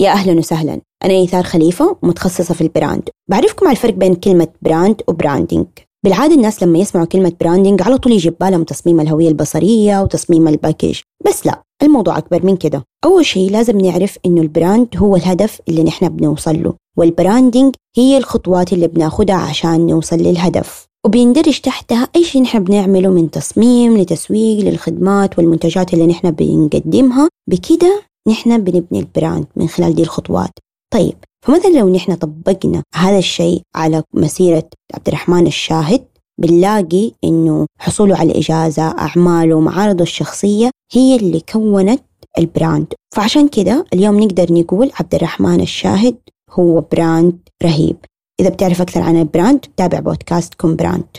يا أهلا وسهلا. أنا إيثار خليفة متخصصة في ال brand. بعرفكم على الفرق بين كلمة brand و branding بالعادة الناس لما يسمعوا كلمة branding على طول يجي بالهم تصميم الهوية البصرية وتصميم ال package بس لا الموضوع أكبر من كده. أول شيء لازم نعرف إنه ال brand هو الهدف اللي نحن بنوصل له. وال branding هي الخطوات اللي بناخدها عشان نوصل للهدف. وبيندرج تحتها أي شيء نحن بنعمله من تصميم لتسويق للخدمات والمنتجات اللي نحن بنقدمها. بكده نحن بنبني ال brand من خلال دي الخطوات. طيب فمثلا لو نحن طبقنا هذا الشيء على مسيرة عبد الرحمن الشاهد بنلاقي إنه حصوله على الاجازه أعماله معارضه الشخصية هي اللي كونت ال brand. فعشان كده اليوم نقدر نقول عبد الرحمن الشاهد هو brand رهيب. إذا بتعرف أكثر عن ال brand تابع بودكاست كوم brand.